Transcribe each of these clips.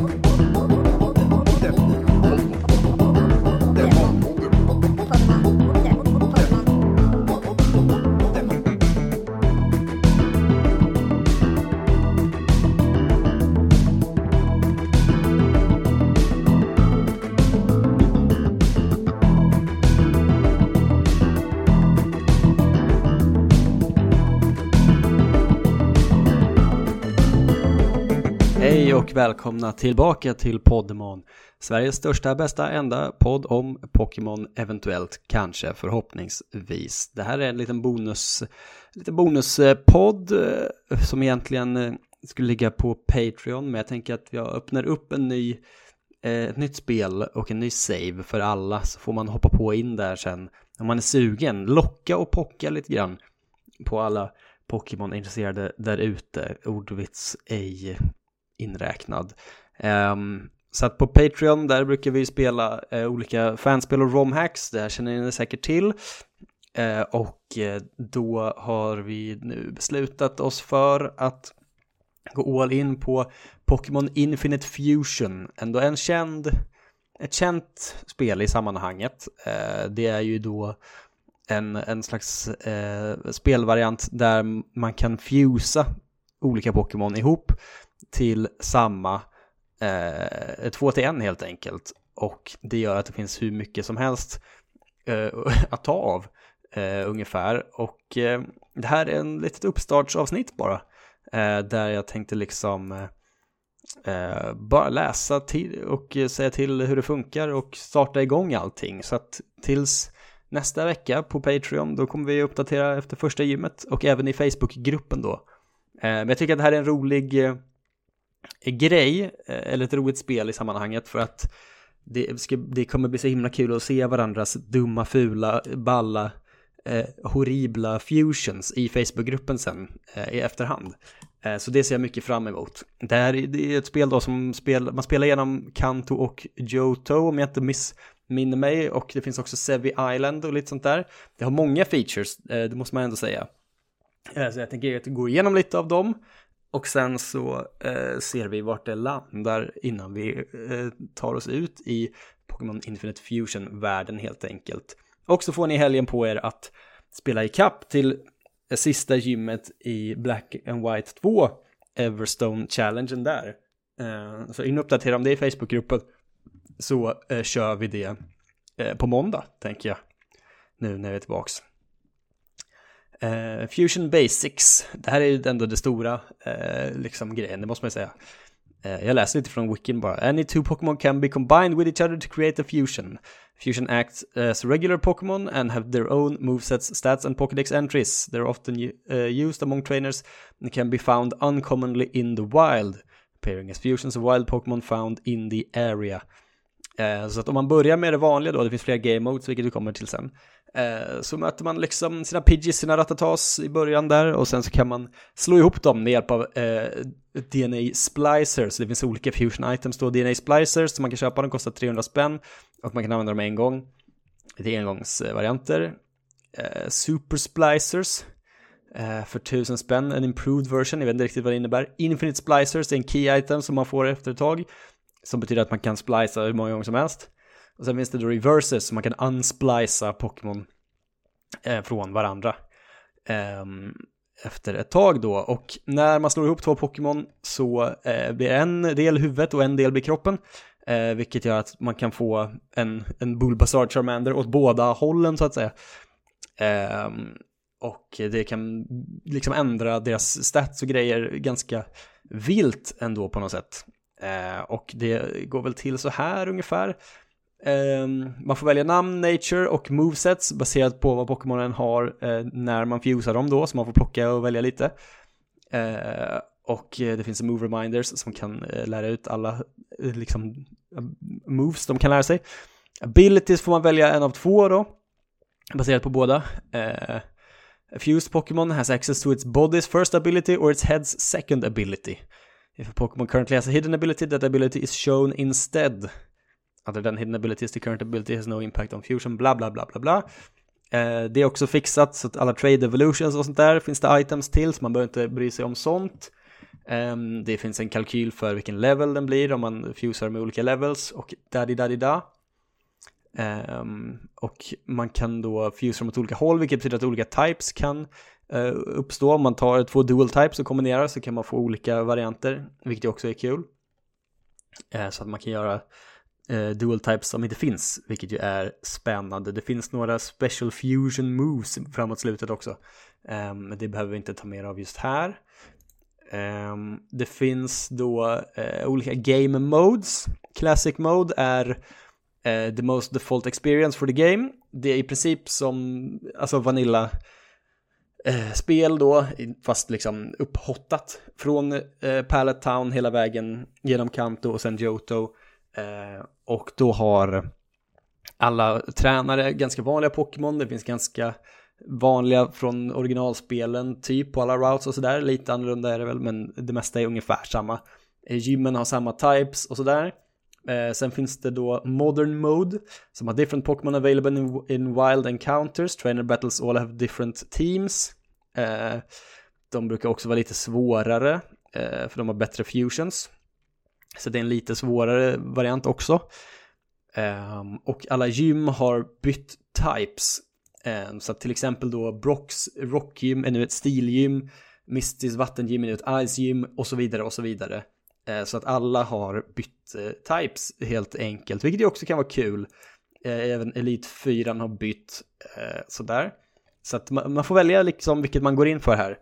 Hej och välkomna tillbaka till Poddemon. Sveriges största, bästa, enda podd om Pokémon, eventuellt, kanske, förhoppningsvis. Det här är en liten bonus, liten bonuspodd eh, som egentligen eh, skulle ligga på Patreon, men jag tänker att jag öppnar upp en ny, eh, ett nytt spel och en ny save för alla, så får man hoppa på in där sen om man är sugen. Locka och pocka lite grann på alla Pokémon-intresserade där ute. Ordvits ej inräknad. Um, så att på Patreon där brukar vi spela uh, olika fanspel och romhacks, det här känner ni säkert till. Uh, och uh, då har vi nu beslutat oss för att gå all in på Pokémon Infinite Fusion, ändå en känd, ett känt spel i sammanhanget. det är ju då en, en slags spelvariant där man kan fusa olika Pokémon ihop till samma, eh, två till en helt enkelt. Och det gör att det finns hur mycket som helst eh, att ta av eh, ungefär. Och eh, det här är en litet uppstartsavsnitt bara. Eh, där jag tänkte liksom eh, bara läsa till och säga till hur det funkar och starta igång allting. Så att tills nästa vecka på Patreon då kommer vi uppdatera efter första gymmet och även i Facebookgruppen då. Eh, men jag tycker att det här är en rolig eh, grej, eh, eller ett roligt spel i sammanhanget för att det, ska, det kommer bli så himla kul att se varandras dumma, fula, balla, eh, horribla fusions i Facebookgruppen sen eh, i efterhand. Eh, så det ser jag mycket fram emot. Det här det är ett spel då som spel, man spelar genom Kanto och Johto om jag inte missminner mig och det finns också Sevi Island och lite sånt där. Det har många features, eh, det måste man ändå säga. Eh, så jag tänker gå igenom lite av dem. Och sen så eh, ser vi vart det landar innan vi eh, tar oss ut i Pokémon Infinite Fusion-världen helt enkelt. Och så får ni helgen på er att spela i kapp till eh, sista gymmet i Black and White 2, Everstone Challengen där. Eh, så in och uppdatera om det i Facebookgruppen så eh, kör vi det eh, på måndag, tänker jag, nu när vi är tillbaks. Eh, Fusion Basics, det här är ju ändå det stora eh, liksom grejen, det måste man ju säga. Eh, jag läser lite från wikin bara. Any two Pokémon can be combined with each other to create a fusion. Fusion acts as regular Pokémon and have their own movesets, stats and Pokédex entries. They're often eh, used among trainers and can be found uncommonly in the wild, Pairing as fusions of wild Pokémon found in the area. Eh, så att om man börjar med det vanliga då, det finns flera game modes, vilket vi kommer till sen, eh, så möter man liksom sina Pidgeys, sina Ratatas i början där och sen så kan man slå ihop dem med hjälp av eh, DNA splicers. Det finns olika fusion items då, DNA splicers som man kan köpa, de kostar 300 spänn och man kan använda dem en gång. Det är engångsvarianter. Eh, super splicers eh, för 1000 spänn, en improved version, jag vet inte riktigt vad det innebär. Infinite splicers, det är en key item som man får efter ett tag, som betyder att man kan splicea hur många gånger som helst. Och sen finns det då reverses så man kan unsplica Pokémon eh, från varandra. Eh, efter ett tag då. Och när man slår ihop två Pokémon så eh, blir en del huvudet och en del blir kroppen. Eh, vilket gör att man kan få en, en Bulbasaur Charmander åt båda hållen så att säga. Ehm, och det kan liksom ändra deras stats och grejer ganska vilt ändå på något sätt. Eh, och det går väl till så här ungefär. Eh, man får välja namn, nature och movesets baserat på vad Pokémonen har eh, när man fusar dem då, så man får plocka och välja lite. Eh, och eh, det finns move reminders som kan eh, lära ut alla liksom moves de kan lära sig. Abilities får man välja en av två då, baserat på båda. A fused Pokémon has access to its body's first ability or its head's second ability. If a Pokémon currently has a hidden ability, that ability is shown instead. Alltså, Other than hidden abilities, the current ability has no impact on fusion, bla bla bla bla bla. Eh, det är också fixat så att alla trade evolutions och sånt där finns det items till, så man behöver inte bry sig om sånt. Eh, det finns en kalkyl för vilken level den blir om man fusar med olika levels och daddy daddy da. Um, och man kan då fusa mot olika håll vilket betyder att olika types kan Eh, uppstå. Om man tar två dual types och kombinerar så kan man få olika varianter vilket också är kul. Eh, så att man kan göra eh, dual types som inte finns vilket ju är spännande. Det finns några special fusion moves framåt slutet också. Men det behöver vi inte ta mer av just här. Ehm, det finns då olika game modes. Classic mode är the most default experience for the game. Det är i princip som alltså Vanilla eh, spel då, fast liksom upphottat från eh, Pallet Town hela vägen genom Kanto och sen Johto. Eh, och då har alla tränare ganska vanliga Pokémon, det finns ganska vanliga från originalspelen, typ på alla routes och sådär. Lite annorlunda är det väl, men det mesta är ungefär samma. Eh, gymmen har samma types och sådär. Eh, sen finns det då Modern Mode som har different Pokémon available in, in, Wild Encounters. Trainer Battles all have different teams. Eh, de brukar också vara lite svårare eh, för de har bättre fusions. Så det är en lite svårare variant också. Ehm, och alla gym har bytt types ehm, så till exempel då Brocks rockgym är nu ett stilgym, Mistys vattengym är nu ett icegym och så vidare och så vidare. Eh, så att alla har bytt eh, types helt enkelt, vilket ju också kan vara kul. Eh, även Elite 4 har bytt eh, sådär. Så att man får välja liksom vilket man går in för här,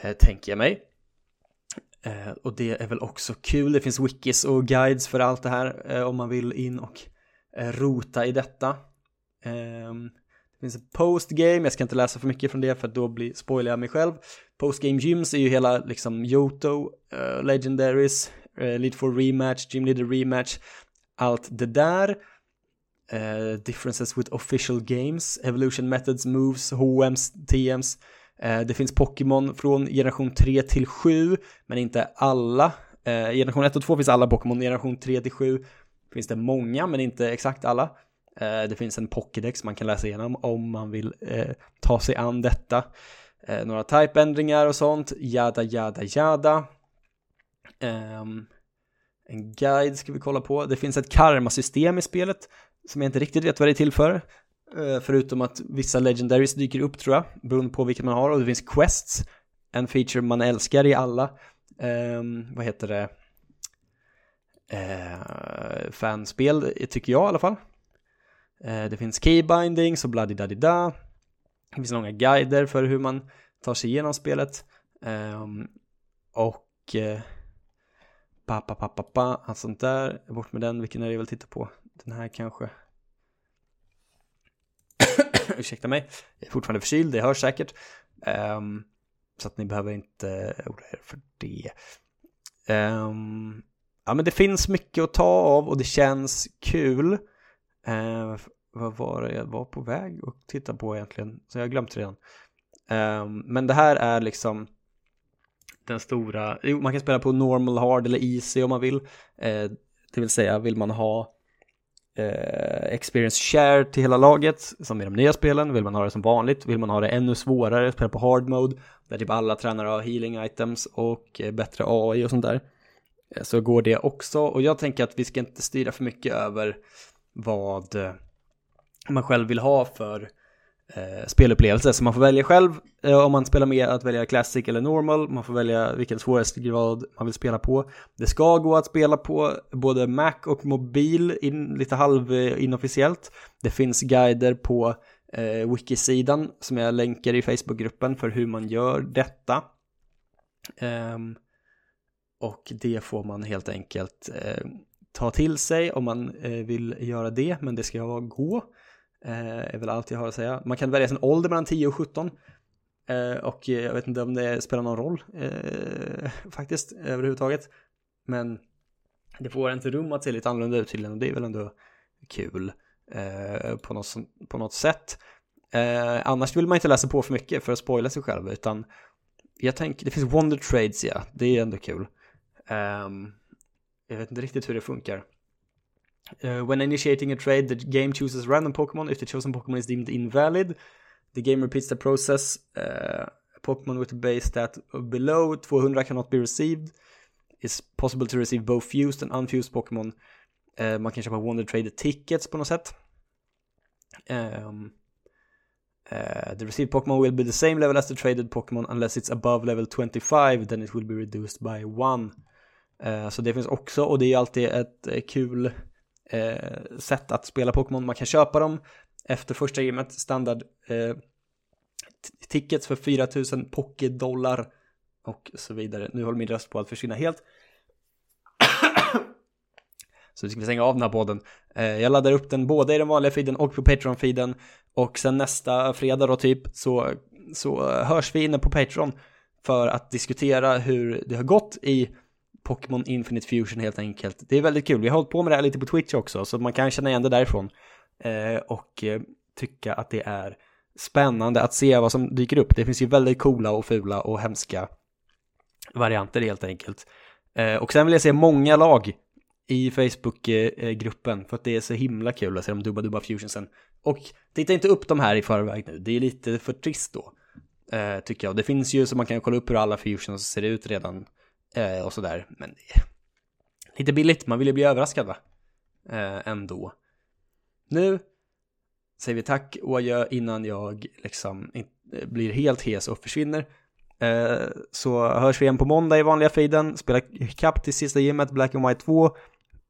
eh, tänker jag mig. Eh, och det är väl också kul, det finns wikis och guides för allt det här om man vill in och rota i detta ehm, finns ett postgame, jag ska inte läsa för mycket från det för då blir, spoilar jag mig själv. Postgame gyms är ju hela liksom Yoto, uh, Legendaries, eh, uh, Lead for Rematch, Gym Leader Rematch, allt det där. Uh, differences with official games, evolution methods, moves, HMs, TMs. Uh, det finns Pokémon från generation 3 till 7, men inte alla. Uh, generation 1 och 2 finns alla Pokémon, generation 3 till 7 finns det många, men inte exakt alla. Eh, det finns en Pokédex man kan läsa igenom om man vill eh, ta sig an detta. Eh, några typeändringar och sånt, jada jada jada. Ehm, en guide ska vi kolla på. Det finns ett karmasystem i spelet som jag inte riktigt vet vad det är till för. Förutom att vissa legendaries dyker upp tror jag, beroende på vilket man har. Och det finns quests, en feature man älskar i alla, um, vad heter det, uh, fanspel, tycker jag i alla fall. Eh, det finns keybindings och bladdi-daddi-da. Det finns långa guider för hur man tar sig igenom spelet. Ehm, och eh, pa, pa, pa, pa, pa, allt sånt där. Bort med den, vilken är det jag vill titta på? Den här kanske. Ursäkta mig, jag är fortfarande förkyld, det hörs säkert. Um, så att ni behöver inte oroa er för det. Um, ja men det finns mycket att ta av och det känns kul. Eh, vad var det jag var på väg att titta på egentligen? Så jag har glömt redan. Eh, men det här är liksom den stora, jo, man kan spela på normal, hard eller easy om man vill. Eh, det vill säga, vill man ha eh, experience share till hela laget, som i de nya spelen, vill man ha det som vanligt, vill man ha det ännu svårare, spela på hard mode, där typ alla tränare har healing items och eh, bättre AI och sånt där. Eh, så går det också, och jag tänker att vi ska inte styra för mycket över vad eh, man själv vill ha för eh, spelupplevelse. Så man får välja själv eh, om man spelar med att välja Classic eller Normal. Man får välja vilken svårighetsgrad man vill spela på. Det ska gå att spela på både Mac och mobil in, lite halv eh, inofficiellt. Det finns guider på eh, wikisidan som jag länkar i Facebookgruppen för hur man gör detta. Um, och det får man helt enkelt eh, ta till sig om man eh, vill göra det, men det ska gå. Eh, är väl allt jag har att säga. Man kan välja sin ålder mellan 10 och 17. Eh, och jag vet inte om det spelar någon roll eh, faktiskt överhuvudtaget. Men det får inte rum att se lite annorlunda ut tydligen och det är väl ändå kul eh, på, något, på något sätt. Eh, annars vill man inte läsa på för mycket för att spoila sig själv utan jag tänker, det finns Wonder Trades ja, det är ändå kul. Um, jag vet inte riktigt hur det funkar. Uh, when initiating a trade the game chooses random Pokémon. If the chosen Pokémon is deemed invalid the game repeats the process. Uh, Pokémon with a base stat below 200 cannot be received. It's possible to receive both fused and unfused Pokémon. Uh, man kan köpa Wonder Trade tickets på något sätt. Um, uh, the received Pokémon will be the same level as the traded Pokémon unless it's above level 25 then it will be reduced by one. Eh, så det finns också och det är ju alltid ett eh, kul eh, sätt att spela Pokémon. Man kan köpa dem efter första gamet, standard tickets för 4000 Poké-dollar och så vidare. Nu håller min röst på att försvinna helt. Så vi ska stänga av den här podden. Jag laddar upp den både i den vanliga feeden och på Patreon-feeden. Och sen nästa fredag då typ så, så hörs vi inne på Patreon för att diskutera hur det har gått i Pokémon Infinite Fusion helt enkelt. Det är väldigt kul. Vi har hållit på med det här lite på Twitch också så man kan känna igen det därifrån. Eh, och eh, tycka att det är spännande att se vad som dyker upp. Det finns ju väldigt coola och fula och hemska varianter helt enkelt. Eh, och sen vill jag se många lag i Facebook-gruppen eh, för att det är så himla kul att se de Dubba Dubba Fusionsen. Och titta inte upp de här i förväg nu, det är lite för trist då. Eh, tycker jag. Och det finns ju så man kan kolla upp hur alla fusions ser ut redan eh, och sådär. Men det är lite billigt, man vill ju bli överraskad va? Eh, ändå. Nu säger vi tack och adjö innan jag liksom eh, blir helt hes och försvinner. Eh, så hörs vi igen på måndag i vanliga feeden, spela kapp till sista gymmet, Black and White 2.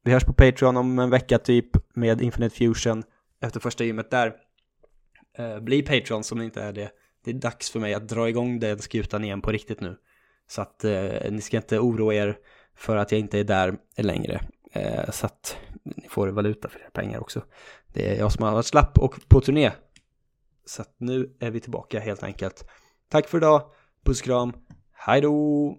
Vi hörs på Patreon om en vecka typ med Infinite Fusion efter första gymmet där. Eh, bli Patreon som inte är det. Det är dags för mig att dra igång den skutan igen på riktigt nu. Så att eh, ni ska inte oroa er för att jag inte är där längre. Eh, så att ni får valuta för era pengar också. Det är jag som har varit slapp och på turné. Så att nu är vi tillbaka helt enkelt. Tack för idag. Puss kram. Hej då!